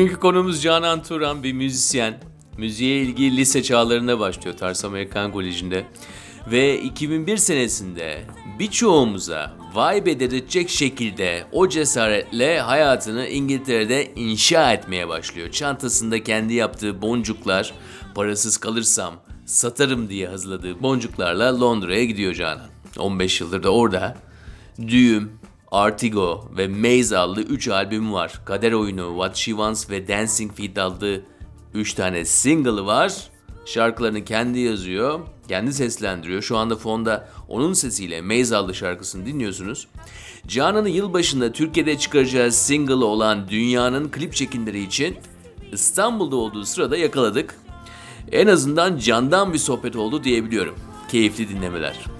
Bugünkü konumuz Canan Turan, bir müzisyen. Müziğe ilgi lise çağlarında başlıyor Tars Amerikan Koleji'nde. Ve 2001 senesinde birçoğumuza vibe dedirtecek şekilde o cesaretle hayatını İngiltere'de inşa etmeye başlıyor. Çantasında kendi yaptığı boncuklar, parasız kalırsam satarım diye hazırladığı boncuklarla Londra'ya gidiyor Canan. 15 yıldır da orada. Düğüm, Artigo ve Maze adlı 3 albüm var. Kader Oyunu, What She Wants ve Dancing Feet adlı 3 tane single'ı var. Şarkılarını kendi yazıyor, kendi seslendiriyor. Şu anda fonda onun sesiyle Maze adlı şarkısını dinliyorsunuz. Canan'ı yılbaşında Türkiye'de çıkaracağı single olan Dünya'nın klip çekimleri için İstanbul'da olduğu sırada yakaladık. En azından candan bir sohbet oldu diyebiliyorum. Keyifli dinlemeler.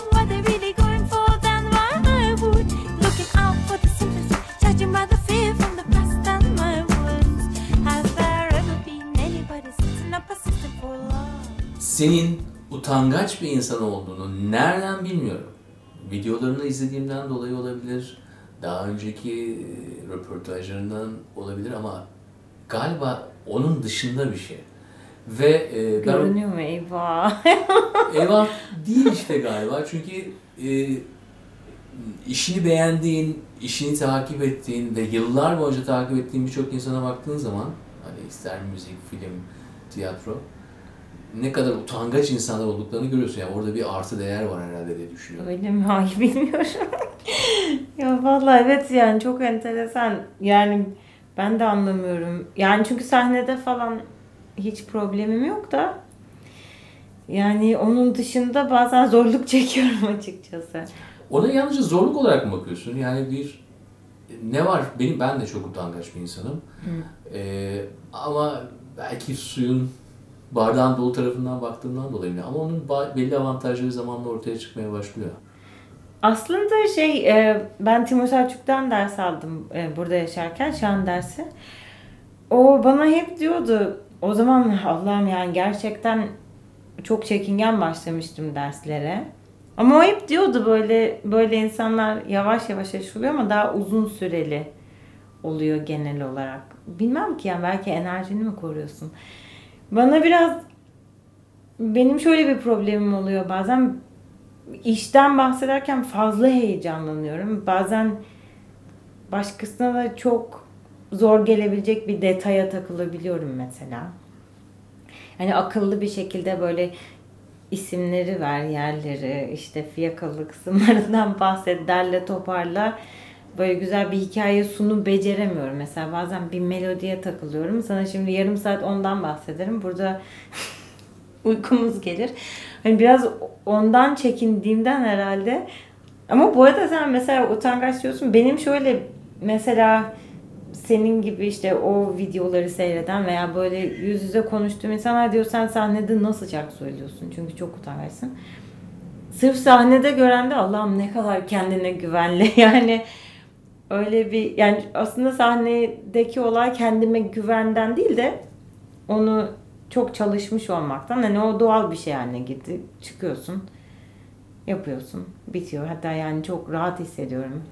Senin utangaç bir insan olduğunu nereden bilmiyorum. Videolarını izlediğimden dolayı olabilir. Daha önceki e, röportajlarından olabilir ama galiba onun dışında bir şey. Ve e, ben, Görünüyor mu eyvah? eyvah değil işte galiba çünkü e, işini beğendiğin, işini takip ettiğin ve yıllar boyunca takip ettiğin birçok insana baktığın zaman hani ister müzik, film, tiyatro ne kadar utangaç insanlar olduklarını görüyorsun. Yani orada bir artı değer var herhalde diye düşünüyorum. Öyle mi? Hayır bilmiyorum. ya vallahi evet yani çok enteresan. Yani ben de anlamıyorum. Yani çünkü sahnede falan hiç problemim yok da yani onun dışında bazen zorluk çekiyorum açıkçası. Ona yalnızca zorluk olarak mı bakıyorsun? Yani bir ne var? Benim ben de çok utangaç bir insanım. Ee, ama belki suyun bardağın dolu tarafından baktığımdan dolayı ama onun belli avantajları zamanla ortaya çıkmaya başlıyor. Aslında şey e, ben Timur Selçuk'tan ders aldım e, burada yaşarken şan dersi. O bana hep diyordu o zaman Allah'ım yani gerçekten çok çekingen başlamıştım derslere. Ama o hep diyordu böyle böyle insanlar yavaş yavaş aşılıyor ama daha uzun süreli oluyor genel olarak. Bilmem ki yani belki enerjini mi koruyorsun? Bana biraz benim şöyle bir problemim oluyor bazen işten bahsederken fazla heyecanlanıyorum. Bazen başkasına da çok zor gelebilecek bir detaya takılabiliyorum mesela. Hani akıllı bir şekilde böyle isimleri ver, yerleri, işte fiyakalı kısımlarından bahset, derle toparla böyle güzel bir hikaye sunu beceremiyorum. Mesela bazen bir melodiye takılıyorum. Sana şimdi yarım saat ondan bahsederim. Burada uykumuz gelir. Hani biraz ondan çekindiğimden herhalde. Ama bu arada sen mesela utangaç diyorsun. Benim şöyle mesela senin gibi işte o videoları seyreden veya böyle yüz yüze konuştuğum insanlar diyor sen sahnede nasıl şarkı söylüyorsun? Çünkü çok utangaçsın. Sırf sahnede gören de Allah'ım ne kadar kendine güvenli. Yani öyle bir yani aslında sahnedeki olay kendime güvenden değil de onu çok çalışmış olmaktan hani o doğal bir şey haline gitti. Çıkıyorsun, yapıyorsun, bitiyor. Hatta yani çok rahat hissediyorum.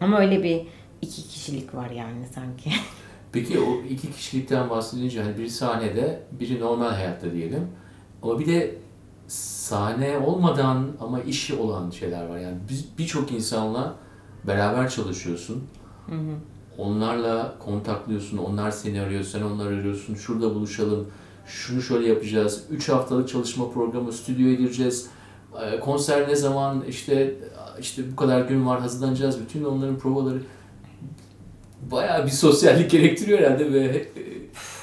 Ama öyle bir iki kişilik var yani sanki. Peki o iki kişilikten bahsedince hani biri sahnede, biri normal hayatta diyelim. Ama bir de sahne olmadan ama işi olan şeyler var. Yani birçok insanla beraber çalışıyorsun. Hı hı. Onlarla kontaklıyorsun, onlar seni arıyor, sen onları arıyorsun. Şurada buluşalım, şunu şöyle yapacağız. Üç haftalık çalışma programı, stüdyoya gireceğiz. Ee, konser ne zaman, işte işte bu kadar gün var hazırlanacağız. Bütün onların provaları bayağı bir sosyallik gerektiriyor herhalde ve e,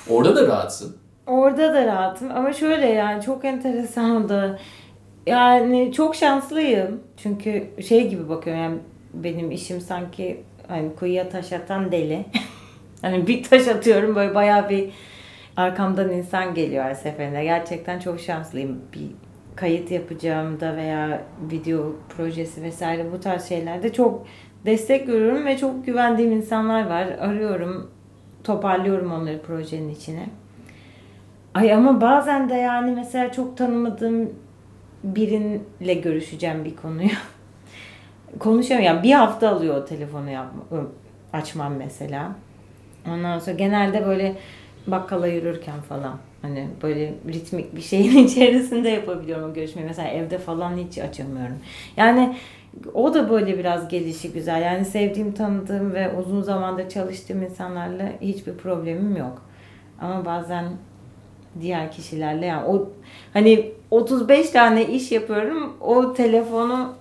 orada da rahatsın. Orada da rahatım ama şöyle yani çok enteresan da yani çok şanslıyım. Çünkü şey gibi bakıyorum yani benim işim sanki hani kuyuya taş atan deli. hani bir taş atıyorum böyle bayağı bir arkamdan insan geliyor her seferinde. Gerçekten çok şanslıyım. Bir kayıt yapacağımda veya video projesi vesaire bu tarz şeylerde çok destek görüyorum ve çok güvendiğim insanlar var. Arıyorum, toparlıyorum onları projenin içine. Ay ama bazen de yani mesela çok tanımadığım birinle görüşeceğim bir konuyu. Konuşamıyorum. Bir hafta alıyor telefonu yapma, açmam mesela. Ondan sonra genelde böyle bakkala yürürken falan hani böyle ritmik bir şeyin içerisinde yapabiliyorum o görüşmeyi. Mesela evde falan hiç açamıyorum. Yani o da böyle biraz gelişi güzel. Yani sevdiğim, tanıdığım ve uzun zamandır çalıştığım insanlarla hiçbir problemim yok. Ama bazen diğer kişilerle yani o hani 35 tane iş yapıyorum. O telefonu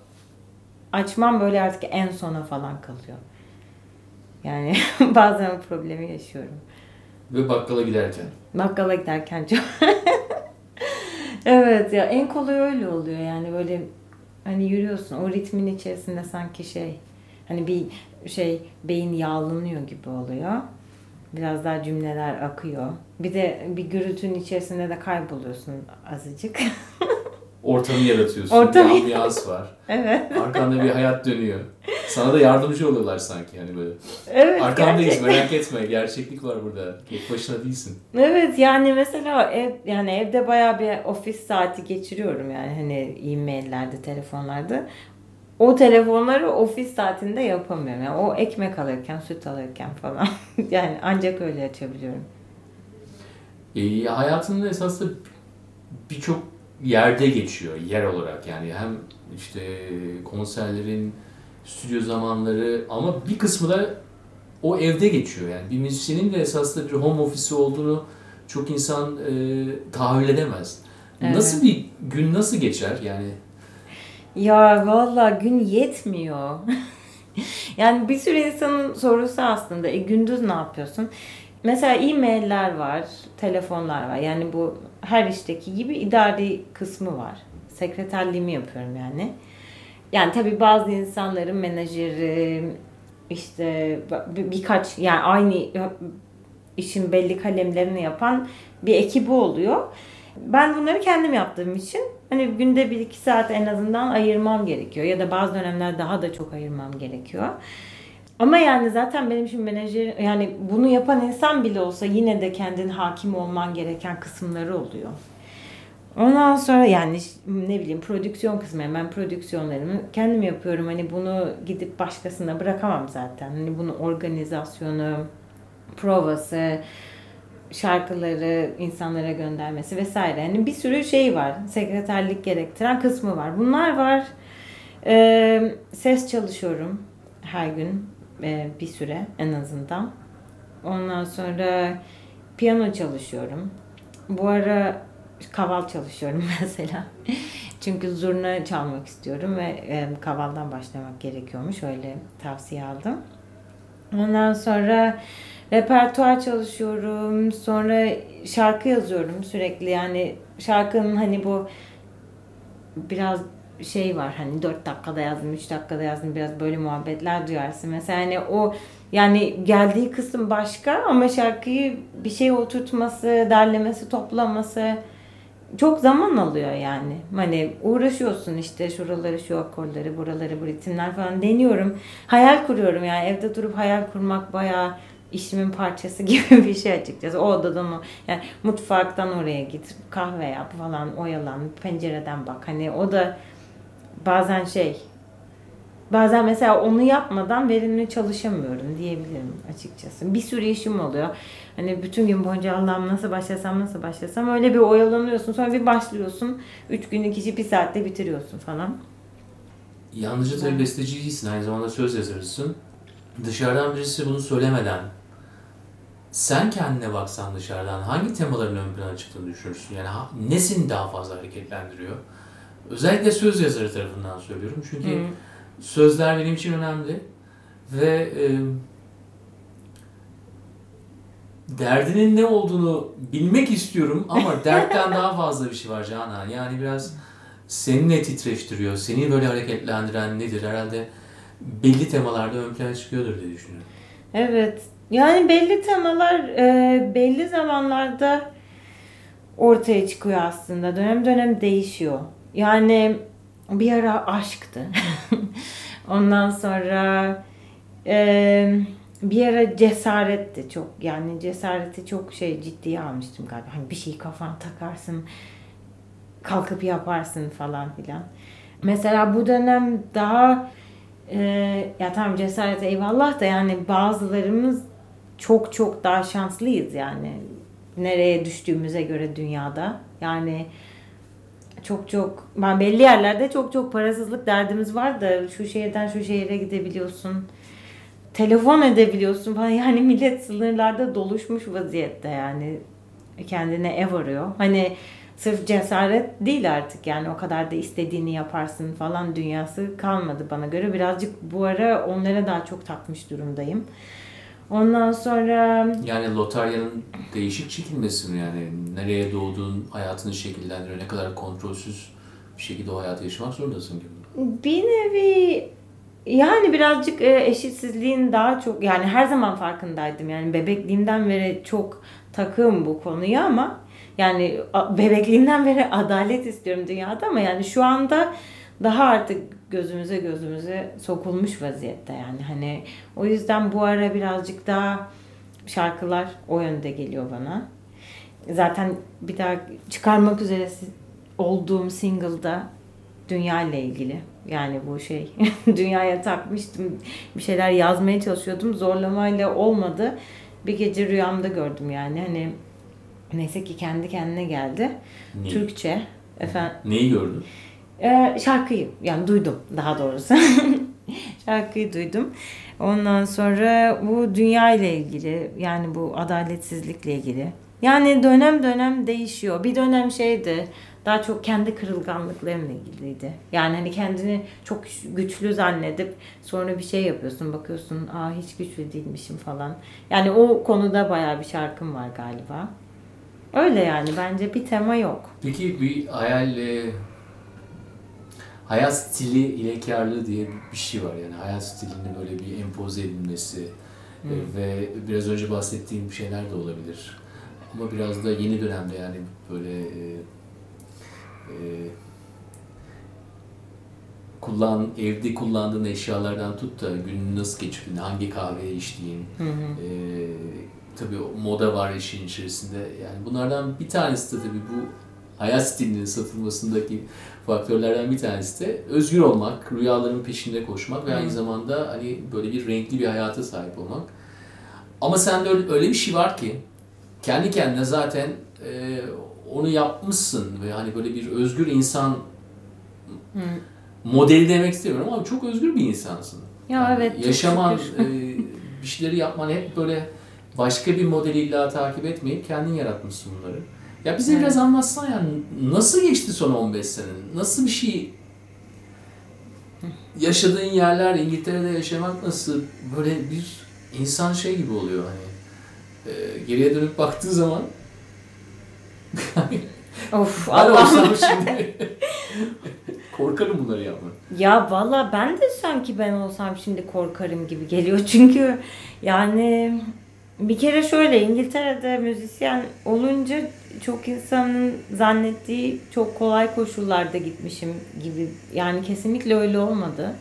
açmam böyle artık en sona falan kalıyor. Yani bazen o problemi yaşıyorum. Ve bakkala giderken. Bakkala giderken çok. evet ya en kolay öyle oluyor yani böyle hani yürüyorsun o ritmin içerisinde sanki şey hani bir şey beyin yağlanıyor gibi oluyor. Biraz daha cümleler akıyor. Bir de bir gürültünün içerisinde de kayboluyorsun azıcık. Ortamı yaratıyorsun. Ortamı- Bir ambiyans var. evet. Arkanda bir hayat dönüyor. Sana da yardımcı oluyorlar sanki hani böyle. Evet. Arkandayız gerçekten. merak etme. Gerçeklik var burada. Tek başına değilsin. Evet yani mesela ev yani evde bayağı bir ofis saati geçiriyorum yani hani e-maillerde, telefonlarda. O telefonları ofis saatinde yapamıyorum. Yani o ekmek alırken, süt alırken falan. yani ancak öyle açabiliyorum. E, hayatının esasında birçok yerde geçiyor yer olarak yani hem işte konserlerin, stüdyo zamanları ama bir kısmı da o evde geçiyor yani bir müzisyenin de esasında bir home office olduğunu çok insan e, tahayyül edemez. Evet. Nasıl bir gün nasıl geçer yani Ya valla gün yetmiyor. yani bir sürü insanın sorusu aslında e, gündüz ne yapıyorsun? Mesela e-mailler var, telefonlar var. Yani bu her işteki gibi idari kısmı var. Sekreterliğimi yapıyorum yani. Yani tabii bazı insanların menajeri, işte bir- birkaç yani aynı işin belli kalemlerini yapan bir ekibi oluyor. Ben bunları kendim yaptığım için hani günde bir iki saat en azından ayırmam gerekiyor. Ya da bazı dönemler daha da çok ayırmam gerekiyor. Ama yani zaten benim için menajer yani bunu yapan insan bile olsa yine de kendin hakim olman gereken kısımları oluyor. Ondan sonra yani ne bileyim prodüksiyon kısmı ben prodüksiyonlarımı kendim yapıyorum. Hani bunu gidip başkasına bırakamam zaten. Hani bunu organizasyonu, provası, şarkıları insanlara göndermesi vesaire. Yani bir sürü şey var. Sekreterlik gerektiren kısmı var. Bunlar var. Ee, ses çalışıyorum her gün e, bir süre en azından. Ondan sonra piyano çalışıyorum. Bu ara kaval çalışıyorum mesela. Çünkü zurna çalmak istiyorum ve e, kavaldan başlamak gerekiyormuş. Öyle tavsiye aldım. Ondan sonra repertuar çalışıyorum. Sonra şarkı yazıyorum sürekli. Yani şarkının hani bu biraz şey var hani 4 dakikada yazdım 3 dakikada yazdım biraz böyle muhabbetler duyarsın. Mesela hani o yani geldiği kısım başka ama şarkıyı bir şey oturtması, derlemesi, toplaması çok zaman alıyor yani. Hani uğraşıyorsun işte şuraları şu akorları, buraları bu ritimler falan deniyorum. Hayal kuruyorum yani evde durup hayal kurmak bayağı işimin parçası gibi bir şey açıkçası. O odadan o yani mutfaktan oraya git, kahve yap falan, oyalan, pencereden bak. Hani o da bazen şey bazen mesela onu yapmadan verimli çalışamıyorum diyebilirim açıkçası. Bir sürü işim oluyor. Hani bütün gün boyunca Allah'ım nasıl başlasam nasıl başlasam öyle bir oyalanıyorsun. Sonra bir başlıyorsun. Üç günlük işi bir saatte bitiriyorsun falan. Yalnızca tabii besteci değilsin, aynı zamanda söz yazarısın. Dışarıdan birisi bunu söylemeden, sen kendine baksan dışarıdan hangi temaların ön plana çıktığını düşünürsün? Yani ha- ne seni daha fazla hareketlendiriyor? Özellikle söz yazarı tarafından söylüyorum. Çünkü Hı. sözler benim için önemli. Ve e, derdinin ne olduğunu bilmek istiyorum ama dertten daha fazla bir şey var Canan. Yani biraz seni ne titreştiriyor, seni böyle hareketlendiren nedir? Herhalde belli temalarda ön plana çıkıyordur diye düşünüyorum. Evet. Yani belli temalar e, belli zamanlarda ortaya çıkıyor aslında. Dönem dönem değişiyor. Yani bir ara aşktı. Ondan sonra e, bir ara cesaretti çok. Yani cesareti çok şey ciddiye almıştım galiba. Hani bir şeyi kafana takarsın, kalkıp yaparsın falan filan. Mesela bu dönem daha e, ya tamam cesaret eyvallah da yani bazılarımız çok çok daha şanslıyız yani nereye düştüğümüze göre dünyada. Yani çok çok ben belli yerlerde çok çok parasızlık derdimiz var da şu şehirden şu şehire gidebiliyorsun. Telefon edebiliyorsun falan. Yani millet sınırlarda doluşmuş vaziyette yani. Kendine ev arıyor. Hani sırf cesaret değil artık yani o kadar da istediğini yaparsın falan dünyası kalmadı bana göre. Birazcık bu ara onlara daha çok takmış durumdayım. Ondan sonra Yani lotaryanın değişik çekilmesi mi yani? Nereye doğduğun hayatını şekillendiriyor. Ne kadar kontrolsüz bir şekilde o hayatı yaşamak zorundasın gibi. bir nevi yani birazcık e, eşitsizliğin daha çok yani her zaman farkındaydım. Yani bebekliğimden beri çok takığım bu konuya ama yani bebekliğimden beri adalet istiyorum dünyada ama yani şu anda daha artık gözümüze gözümüze sokulmuş vaziyette yani hani o yüzden bu ara birazcık daha şarkılar o yönde geliyor bana. Zaten bir daha çıkarmak üzere olduğum single'da dünya ile ilgili. Yani bu şey dünyaya takmıştım. Bir şeyler yazmaya çalışıyordum. Zorlamayla olmadı. Bir gece rüyamda gördüm yani. Hani neyse ki kendi kendine geldi. Neyi? Türkçe. Efendim Neyi gördün? Ee, şarkıyı yani duydum daha doğrusu. şarkıyı duydum. Ondan sonra bu dünya ile ilgili yani bu adaletsizlikle ilgili. Yani dönem dönem değişiyor. Bir dönem şeydi daha çok kendi kırılganlıklarımla ilgiliydi. Yani hani kendini çok güçlü zannedip sonra bir şey yapıyorsun bakıyorsun aa hiç güçlü değilmişim falan. Yani o konuda bayağı bir şarkım var galiba. Öyle yani bence bir tema yok. Peki bir hayal e, hayat stili ilekarlığı diye bir şey var yani hayat stilinin böyle bir empoze edilmesi e, ve biraz önce bahsettiğim şeyler de olabilir. Ama biraz da yeni dönemde yani böyle e, e, kullan evde kullandığın eşyalardan tut da gününü nasıl geçirdiğin, hangi kahveyi içtiğin, e, tabii moda var işin içerisinde. Yani bunlardan bir tanesi de tabii bu hayat stilinin satılmasındaki faktörlerden bir tanesi de özgür olmak, rüyaların peşinde koşmak ve aynı zamanda hani böyle bir renkli bir hayata sahip olmak. Ama sende öyle, öyle bir şey var ki kendi kendine zaten e, onu yapmışsın ve hani böyle bir özgür insan modeli demek istemiyorum ama çok özgür bir insansın. Ya Yani evet, Yaşaman, e, bir şeyleri yapman hep böyle başka bir modeli illa takip etmeyip kendin yaratmışsın bunları. Ya bize Evet. biraz anlatsana yani nasıl geçti son 15 senin? Nasıl bir şey yaşadığın yerler, İngiltere'de yaşamak nasıl? Böyle bir insan şey gibi oluyor hani. E, geriye dönüp baktığı zaman Of Allah'ım. şimdi korkarım bunları yapmak. Ya valla ben de sanki ben olsam şimdi korkarım gibi geliyor. Çünkü yani bir kere şöyle İngiltere'de müzisyen olunca çok insanın zannettiği çok kolay koşullarda gitmişim gibi. Yani kesinlikle öyle olmadı.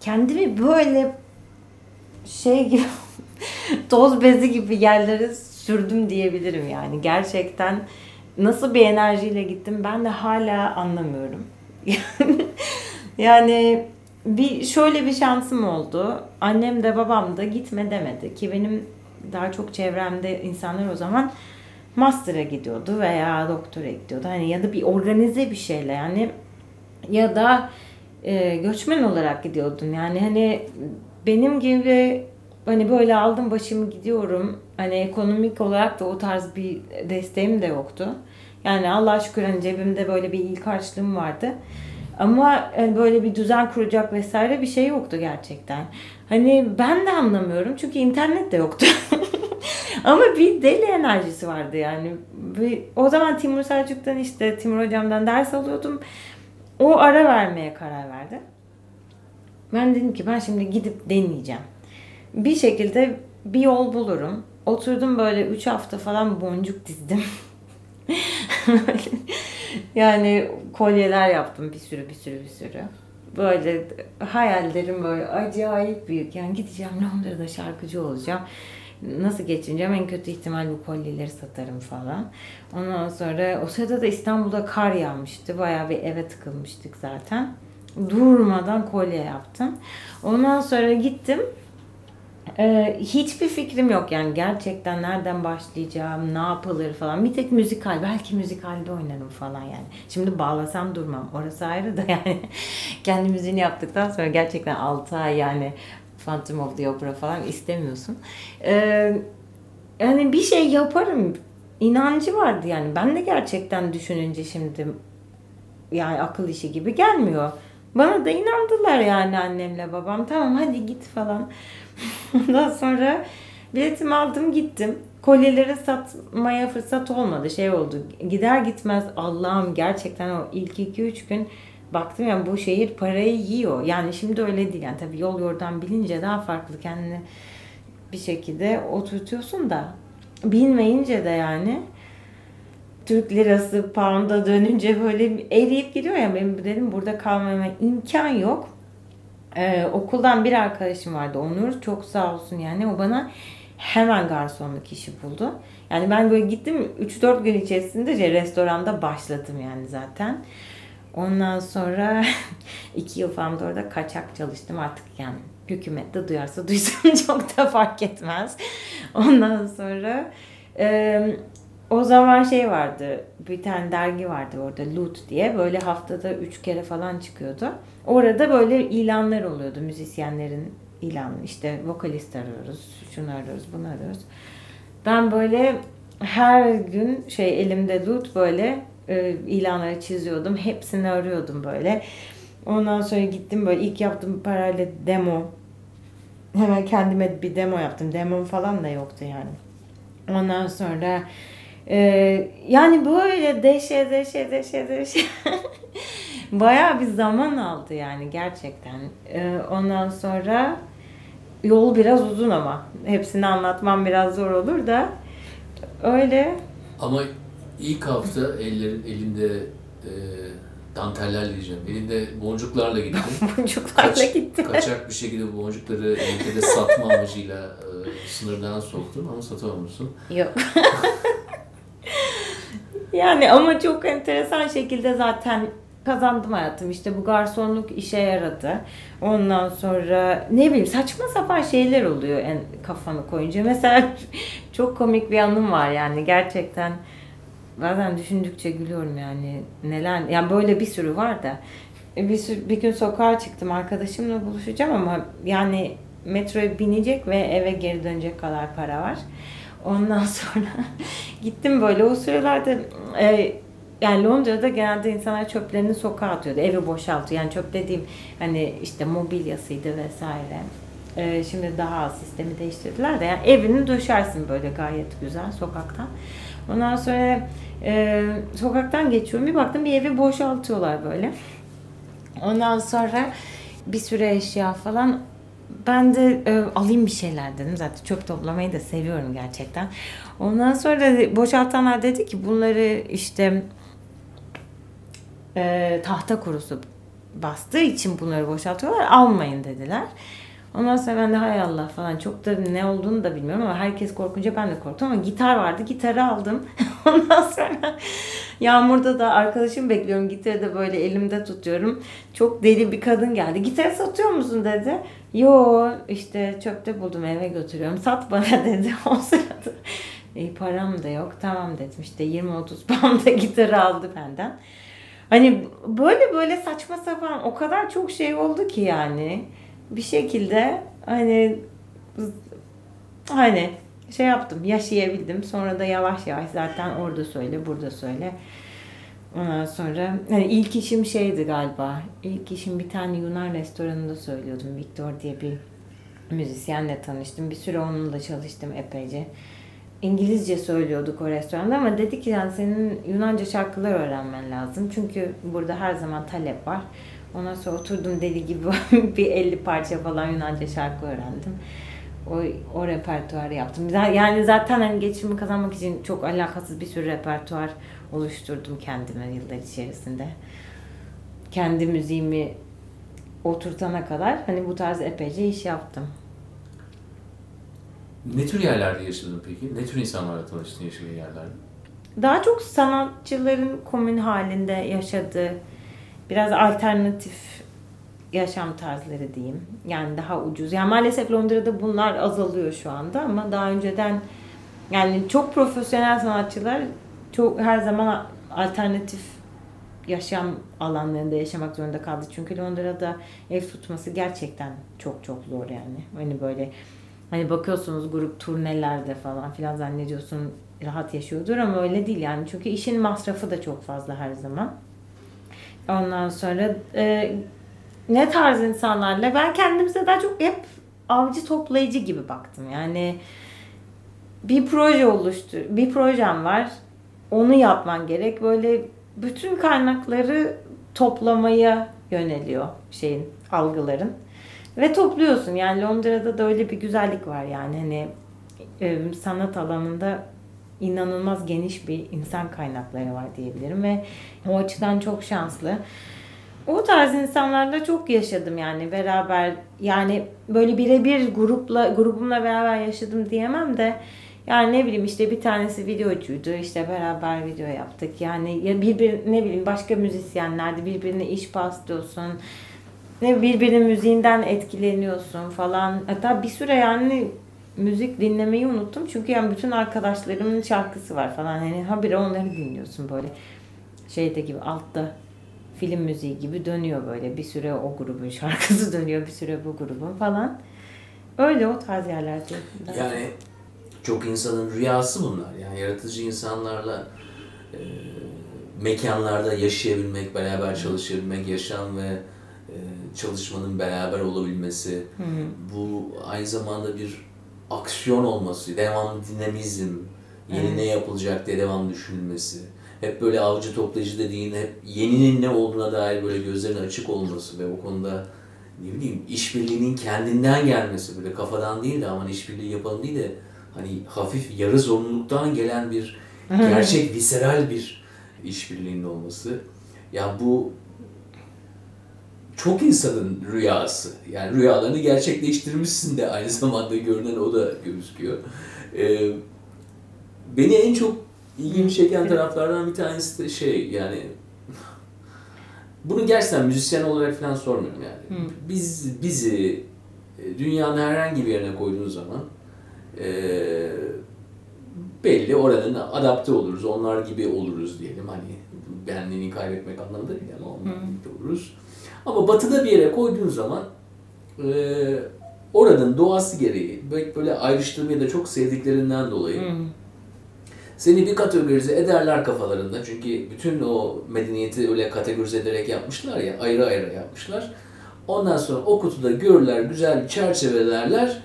Kendimi böyle şey gibi toz bezi gibi yerlere sürdüm diyebilirim yani. Gerçekten nasıl bir enerjiyle gittim ben de hala anlamıyorum. yani bir şöyle bir şansım oldu. Annem de babam da gitme demedi ki benim daha çok çevremde insanlar o zaman master'a gidiyordu veya doktora gidiyordu. Hani ya da bir organize bir şeyle yani ya da e, göçmen olarak gidiyordun. Yani hani benim gibi hani böyle aldım başımı gidiyorum. Hani ekonomik olarak da o tarz bir desteğim de yoktu. Yani Allah şükür hani cebimde böyle bir ilk harçlığım vardı. Ama hani böyle bir düzen kuracak vesaire bir şey yoktu gerçekten. Hani ben de anlamıyorum çünkü internet de yoktu. Ama bir deli enerjisi vardı yani. Bir- o zaman Timur Selçuk'tan işte Timur hocamdan ders alıyordum. O ara vermeye karar verdi. Ben dedim ki ben şimdi gidip deneyeceğim. Bir şekilde bir yol bulurum. Oturdum böyle 3 hafta falan boncuk dizdim. Yani kolyeler yaptım bir sürü bir sürü bir sürü. Böyle hayallerim böyle acayip büyük. Yani gideceğim Londra'da şarkıcı olacağım. Nasıl geçineceğim? En kötü ihtimal bu kolyeleri satarım falan. Ondan sonra o sırada da İstanbul'da kar yağmıştı. Bayağı bir eve tıkılmıştık zaten. Durmadan kolye yaptım. Ondan sonra gittim. Ee, hiçbir fikrim yok yani gerçekten nereden başlayacağım, ne yapılır falan. Bir tek müzikal, belki müzikalde oynarım falan yani. Şimdi bağlasam durmam. Orası ayrı da yani kendi müziğini yaptıktan sonra gerçekten 6 ay yani Phantom of the Opera falan istemiyorsun. Ee, yani bir şey yaparım. inancı vardı yani. Ben de gerçekten düşününce şimdi yani akıl işi gibi gelmiyor. Bana da inandılar yani annemle babam. Tamam hadi git falan. Ondan sonra biletimi aldım gittim. Kolyeleri satmaya fırsat olmadı. Şey oldu. Gider gitmez Allah'ım gerçekten o ilk 2-3 gün baktım yani bu şehir parayı yiyor. Yani şimdi öyle değil. Yani tabii yol yordan bilince daha farklı kendini bir şekilde oturtuyorsun da bilmeyince de yani Türk lirası pound'a dönünce böyle eriyip gidiyor ya benim dedim burada kalmama imkan yok. Ee, okuldan bir arkadaşım vardı Onur çok sağ olsun yani o bana hemen garsonluk işi buldu. Yani ben böyle gittim 3-4 gün içerisinde şey, restoranda başladım yani zaten. Ondan sonra iki yıl falan da orada kaçak çalıştım artık yani hükümet de duyarsa duysun çok da fark etmez. Ondan sonra o zaman şey vardı bir tane dergi vardı orada Loot diye böyle haftada üç kere falan çıkıyordu. Orada böyle ilanlar oluyordu müzisyenlerin ilanı işte vokalist arıyoruz şunu arıyoruz bunu arıyoruz. Ben böyle her gün şey elimde Loot böyle e, ilanları çiziyordum. Hepsini arıyordum böyle. Ondan sonra gittim böyle ilk yaptığım parayla demo. Hemen kendime bir demo yaptım. Demo falan da yoktu yani. Ondan sonra e, yani böyle deşe deşe deşe deşe bayağı bir zaman aldı yani gerçekten. E, ondan sonra yol biraz uzun ama hepsini anlatmam biraz zor olur da öyle. Ama ilk hafta ellerin elinde e, dantellerle diyeceğim. Elinde boncuklarla gittin. Boncuklarla Kaç- gittim. Kaçak bir şekilde boncukları ülkede satma amacıyla e, sınırdan soktun ama satamamışsın. Yok. yani ama çok enteresan şekilde zaten kazandım hayatım. İşte bu garsonluk işe yaradı. Ondan sonra ne bileyim saçma sapan şeyler oluyor en kafanı koyunca. Mesela çok komik bir anım var yani gerçekten bazen düşündükçe gülüyorum yani neler yani böyle bir sürü var da bir, sürü, bir gün sokağa çıktım arkadaşımla buluşacağım ama yani metroya binecek ve eve geri dönecek kadar para var. Ondan sonra gittim böyle o sıralarda e, yani Londra'da genelde insanlar çöplerini sokağa atıyordu. Evi boşaltıyor. Yani çöp dediğim hani işte mobilyasıydı vesaire. E, şimdi daha az sistemi değiştirdiler de yani evini döşersin böyle gayet güzel sokaktan. Ondan sonra e, sokaktan geçiyorum. Bir baktım bir evi boşaltıyorlar böyle. Ondan sonra bir sürü eşya falan ben de e, alayım bir şeyler dedim. Zaten çöp toplamayı da seviyorum gerçekten. Ondan sonra boşaltanlar dedi ki bunları işte e, tahta kurusu bastığı için bunları boşaltıyorlar. Almayın dediler. Ondan sonra ben de hay Allah falan çok da ne olduğunu da bilmiyorum ama herkes korkunca ben de korktum ama gitar vardı. Gitarı aldım. Ondan sonra yağmurda da arkadaşım bekliyorum. Gitarı da böyle elimde tutuyorum. Çok deli bir kadın geldi. Gitarı satıyor musun dedi. Yo işte çöpte buldum eve götürüyorum. Sat bana dedi. O sırada e, param da yok. Tamam dedim işte 20-30 pound'a gitarı aldı benden. Hani böyle böyle saçma sapan o kadar çok şey oldu ki yani bir şekilde hani hani şey yaptım yaşayabildim sonra da yavaş yavaş zaten orada söyle burada söyle ondan sonra hani ilk işim şeydi galiba. İlk işim bir tane Yunan restoranında söylüyordum. Victor diye bir müzisyenle tanıştım. Bir süre onunla çalıştım epeyce. İngilizce söylüyorduk o restoranda ama dedi ki yani senin Yunanca şarkılar öğrenmen lazım. Çünkü burada her zaman talep var. Ondan sonra oturdum deli gibi bir 50 parça falan Yunanca şarkı öğrendim. o, o repertuarı yaptım. Yani zaten hani geçimi kazanmak için çok alakasız bir sürü repertuar oluşturdum kendime yıllar içerisinde. Kendi müziğimi oturtana kadar hani bu tarz epeyce iş yaptım. Ne tür yerlerde yaşadın peki? Ne tür insanlarla tanıştın yaşadığın yerlerde? Daha çok sanatçıların komün halinde yaşadığı biraz alternatif yaşam tarzları diyeyim. Yani daha ucuz. Yani maalesef Londra'da bunlar azalıyor şu anda ama daha önceden yani çok profesyonel sanatçılar çok her zaman alternatif yaşam alanlarında yaşamak zorunda kaldı. Çünkü Londra'da ev tutması gerçekten çok çok zor yani. Hani böyle hani bakıyorsunuz grup turnelerde falan filan zannediyorsun rahat yaşıyordur ama öyle değil yani. Çünkü işin masrafı da çok fazla her zaman. Ondan sonra e, ne tarz insanlarla ben kendimize daha çok hep avcı toplayıcı gibi baktım. Yani bir proje oluştur, bir projem var. Onu yapman gerek. Böyle bütün kaynakları toplamaya yöneliyor şeyin, algıların. Ve topluyorsun. Yani Londra'da da öyle bir güzellik var yani hani e, sanat alanında inanılmaz geniş bir insan kaynakları var diyebilirim ve o açıdan çok şanslı. O tarz insanlarla çok yaşadım yani beraber yani böyle birebir grupla grubumla beraber yaşadım diyemem de yani ne bileyim işte bir tanesi videocuydu işte beraber video yaptık yani ya birbir ne bileyim başka müzisyenlerdi birbirine iş paslıyorsun ne birbirinin müziğinden etkileniyorsun falan hatta bir süre yani müzik dinlemeyi unuttum çünkü yani bütün arkadaşlarımın şarkısı var falan hani habire onları dinliyorsun böyle şeyde gibi altta film müziği gibi dönüyor böyle. Bir süre o grubun şarkısı dönüyor, bir süre bu grubun falan. Öyle o tarz yerlerde. Yani çok insanın rüyası bunlar. Yani yaratıcı insanlarla e, mekanlarda yaşayabilmek, beraber çalışabilmek, yaşam ve e, çalışmanın beraber olabilmesi. Hı hı. Bu aynı zamanda bir aksiyon olması, devamlı dinamizm, yeni Evet. ne yapılacak diye devam düşünülmesi. Hep böyle avcı toplayıcı dediğin hep yeninin ne olduğuna dair böyle gözlerin açık olması ve o konuda ne bileyim işbirliğinin kendinden gelmesi böyle kafadan değil de aman işbirliği yapalım değil de hani hafif yarı zorunluluktan gelen bir gerçek visceral bir işbirliğinin olması. Ya bu çok insanın rüyası. Yani rüyalarını gerçekleştirmişsin de aynı zamanda görünen o da gözüküyor. Ee, beni en çok ilgimi çeken taraflardan bir tanesi de şey yani bunu gerçekten müzisyen olarak falan sormuyorum yani. Biz bizi e, dünyanın herhangi bir yerine koyduğun zaman e, belli oranın adapte oluruz. Onlar gibi oluruz diyelim. Hani benliğini kaybetmek anlamında değil ama onlar gibi oluruz. Ama batıda bir yere koyduğun zaman e, oranın doğası gereği böyle ayrıştırmayı da çok sevdiklerinden dolayı Hı. seni bir kategorize ederler kafalarında. Çünkü bütün o medeniyeti öyle kategorize ederek yapmışlar ya, ayrı ayrı yapmışlar. Ondan sonra o kutuda görürler, güzel çerçevelerler.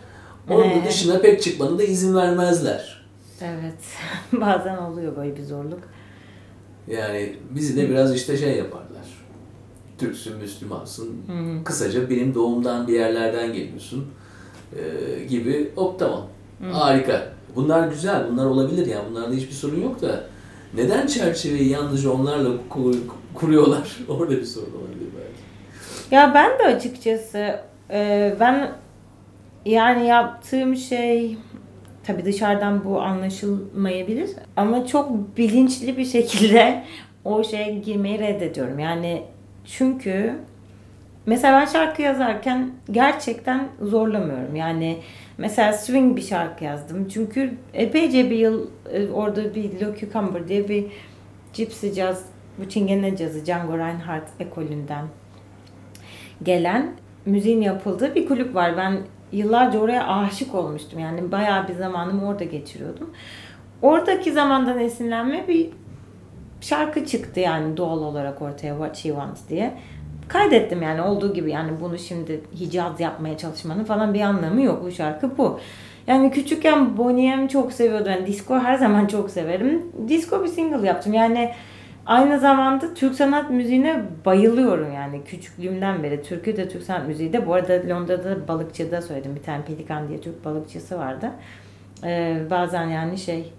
Onun Ee? dışına pek çıkmanı da izin vermezler. Evet. Bazen oluyor böyle bir zorluk. Yani bizi de biraz işte şey yaparlar. Türksün, Müslümansın. Hı. Kısaca benim doğumdan bir yerlerden geliyorsun ee, gibi. Hop tamam. Hı. Harika. Bunlar güzel. Bunlar olabilir yani. Bunlarda hiçbir sorun yok da neden çerçeveyi yalnızca onlarla ku- kuruyorlar? Orada bir sorun olabilir belki. Ya ben de açıkçası e, ben yani yaptığım şey tabii dışarıdan bu anlaşılmayabilir ama çok bilinçli bir şekilde o şeye girmeyi reddediyorum. Yani çünkü mesela ben şarkı yazarken gerçekten zorlamıyorum. Yani mesela swing bir şarkı yazdım. Çünkü epeyce bir yıl e, orada bir Lo Cucumber diye bir Gypsy Jazz, bu Çingene Cazı Django Reinhardt ekolünden gelen müziğin yapıldığı bir kulüp var. Ben yıllarca oraya aşık olmuştum. Yani bayağı bir zamanımı orada geçiriyordum. Oradaki zamandan esinlenme bir şarkı çıktı yani doğal olarak ortaya What She Wants diye. Kaydettim yani olduğu gibi yani bunu şimdi Hicaz yapmaya çalışmanın falan bir anlamı yok. Bu şarkı bu. Yani küçükken Bonnie M çok seviyordum. Yani disco her zaman çok severim. Disco bir single yaptım. Yani aynı zamanda Türk sanat müziğine bayılıyorum yani küçüklüğümden beri. Türkü de Türk sanat müziği de. Bu arada Londra'da balıkçıda söyledim. Bir tane Pelikan diye Türk balıkçısı vardı. Ee, bazen yani şey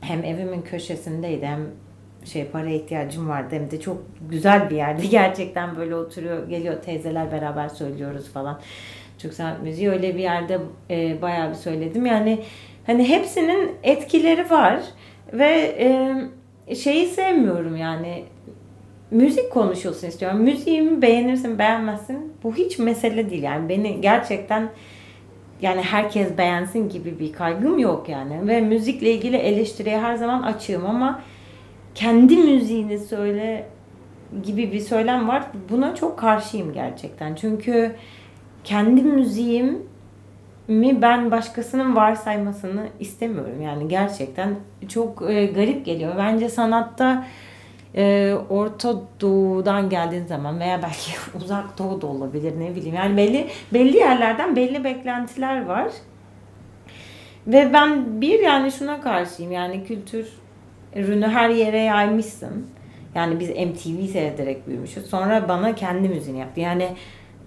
hem evimin köşesindeydi hem şey para ihtiyacım vardı hem de çok güzel bir yerdi. Gerçekten böyle oturuyor, geliyor teyzeler beraber söylüyoruz falan. Türk sanat müziği öyle bir yerde e, bayağı bir söyledim. Yani hani hepsinin etkileri var ve e, şeyi sevmiyorum yani müzik konuşulsun istiyorum. Müziğimi beğenirsin beğenmezsin bu hiç mesele değil yani beni gerçekten yani herkes beğensin gibi bir kaygım yok yani ve müzikle ilgili eleştiriye her zaman açığım ama kendi müziğini söyle gibi bir söylem var. Buna çok karşıyım gerçekten. Çünkü kendi müziğim mi ben başkasının varsaymasını istemiyorum. Yani gerçekten çok e, garip geliyor. Bence sanatta e, Orta Doğu'dan geldiğin zaman veya belki Uzak Doğu da olabilir ne bileyim. Yani belli belli yerlerden belli beklentiler var. Ve ben bir yani şuna karşıyım. Yani kültür ürünü her yere yaymışsın. Yani biz MTV seyrederek büyümüşüz. Sonra bana kendi müziğini yaptı. Yani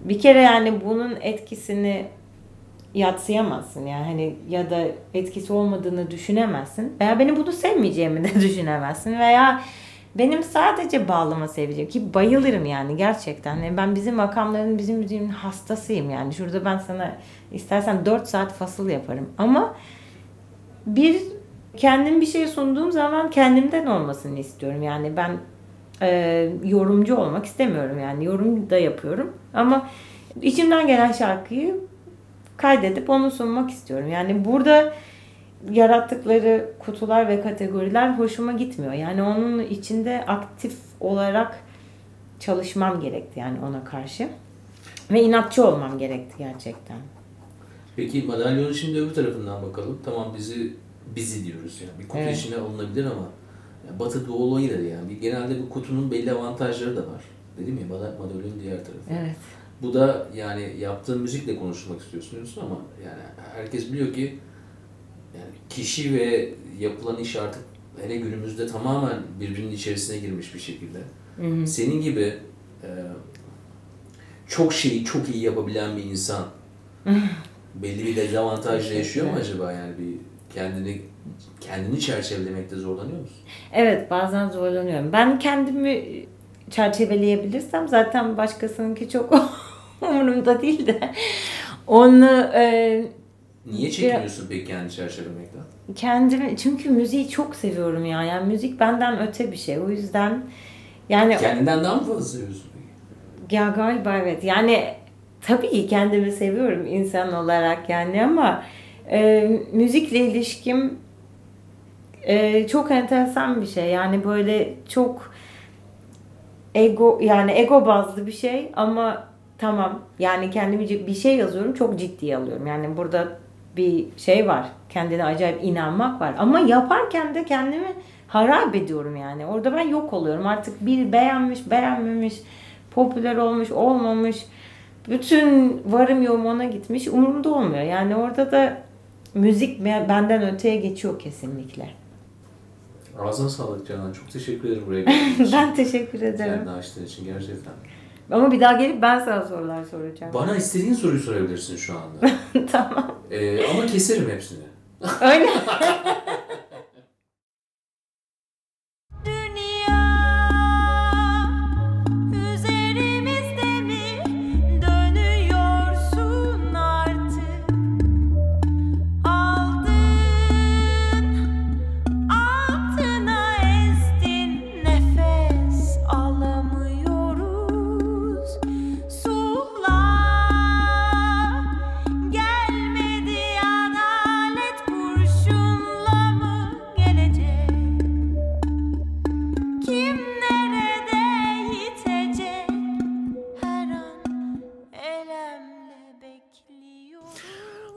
bir kere yani bunun etkisini yatsıyamazsın yani hani ya da etkisi olmadığını düşünemezsin veya beni bunu sevmeyeceğimi de düşünemezsin veya benim sadece bağlama seveceğim ki bayılırım yani gerçekten. Yani ben bizim makamların, bizim müziğin hastasıyım yani. Şurada ben sana istersen 4 saat fasıl yaparım. Ama bir kendim bir şey sunduğum zaman kendimden olmasını istiyorum. Yani ben e, yorumcu olmak istemiyorum yani. Yorum da yapıyorum. Ama içimden gelen şarkıyı kaydedip onu sunmak istiyorum. Yani burada yarattıkları kutular ve kategoriler hoşuma gitmiyor. Yani onun içinde aktif olarak çalışmam gerekti yani ona karşı. Ve inatçı olmam gerekti gerçekten. Peki madalyonun şimdi öbür tarafından bakalım. Tamam bizi bizi diyoruz yani. Bir kutu Evet. içine alınabilir ama ya Batı Doğu olayı da yani. Genelde bu kutunun belli avantajları da var. Dedim ya mada- madalyonun diğer tarafı. Evet. Bu da yani yaptığın müzikle konuşmak istiyorsun diyorsun ama yani herkes biliyor ki yani kişi ve yapılan iş artık hele günümüzde tamamen birbirinin içerisine girmiş bir şekilde. Senin gibi e, çok şeyi çok iyi yapabilen bir insan belli bir dezavantajla yaşıyor mu acaba yani bir kendini kendini çerçevelemekte zorlanıyor musun? Evet bazen zorlanıyorum. Ben kendimi çerçeveleyebilirsem zaten başkasınınki çok umurumda değil de onu e, Niye çekiniyorsun peki kendini çerçevelemekten? kendimi çünkü müziği çok seviyorum ya. Yani müzik benden öte bir şey. O yüzden yani Kendinden daha mı fazla seviyorsun peki? Ya galiba evet. Yani tabii ki kendimi seviyorum insan olarak yani ama e, müzikle ilişkim e, çok enteresan bir şey. Yani böyle çok ego yani ego bazlı bir şey ama tamam yani kendimi bir şey yazıyorum çok ciddiye alıyorum. Yani burada bir şey var. Kendine acayip inanmak var. Ama yaparken de kendimi harap ediyorum yani. Orada ben yok oluyorum. Artık bir beğenmiş, beğenmemiş, popüler olmuş, olmamış. Bütün varım yoğum ona gitmiş. Umurumda olmuyor. Yani orada da müzik benden öteye geçiyor kesinlikle. Ağzına sağlık Canan. Çok teşekkür ederim buraya geldiğin için. ben teşekkür ederim. Kendini açtığın için gerçekten. Ama bir daha gelip ben sana sorular soracağım. Bana istediğin soruyu sorabilirsin şu anda. tamam. Ee, ama keserim hepsini. Öyle.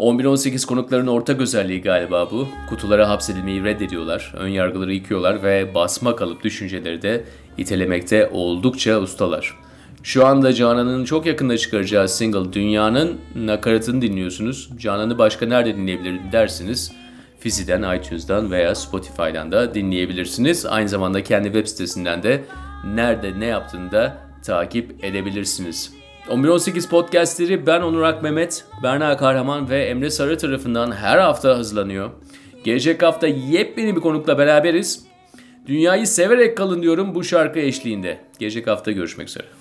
11-18 konukların ortak özelliği galiba bu. Kutulara hapsedilmeyi reddediyorlar, ön yargıları yıkıyorlar ve basma kalıp düşünceleri de itelemekte oldukça ustalar. Şu anda Canan'ın çok yakında çıkaracağı single Dünya'nın nakaratını dinliyorsunuz. Canan'ı başka nerede dinleyebilir dersiniz. Fizi'den, iTunes'dan veya Spotify'dan da dinleyebilirsiniz. Aynı zamanda kendi web sitesinden de nerede ne yaptığını da takip edebilirsiniz. 1118 podcastleri ben Onur Akmehmet, Berna Kahraman ve Emre Sarı tarafından her hafta hazırlanıyor. Gelecek hafta yepyeni bir konukla beraberiz. Dünyayı severek kalın diyorum bu şarkı eşliğinde. Gelecek hafta görüşmek üzere.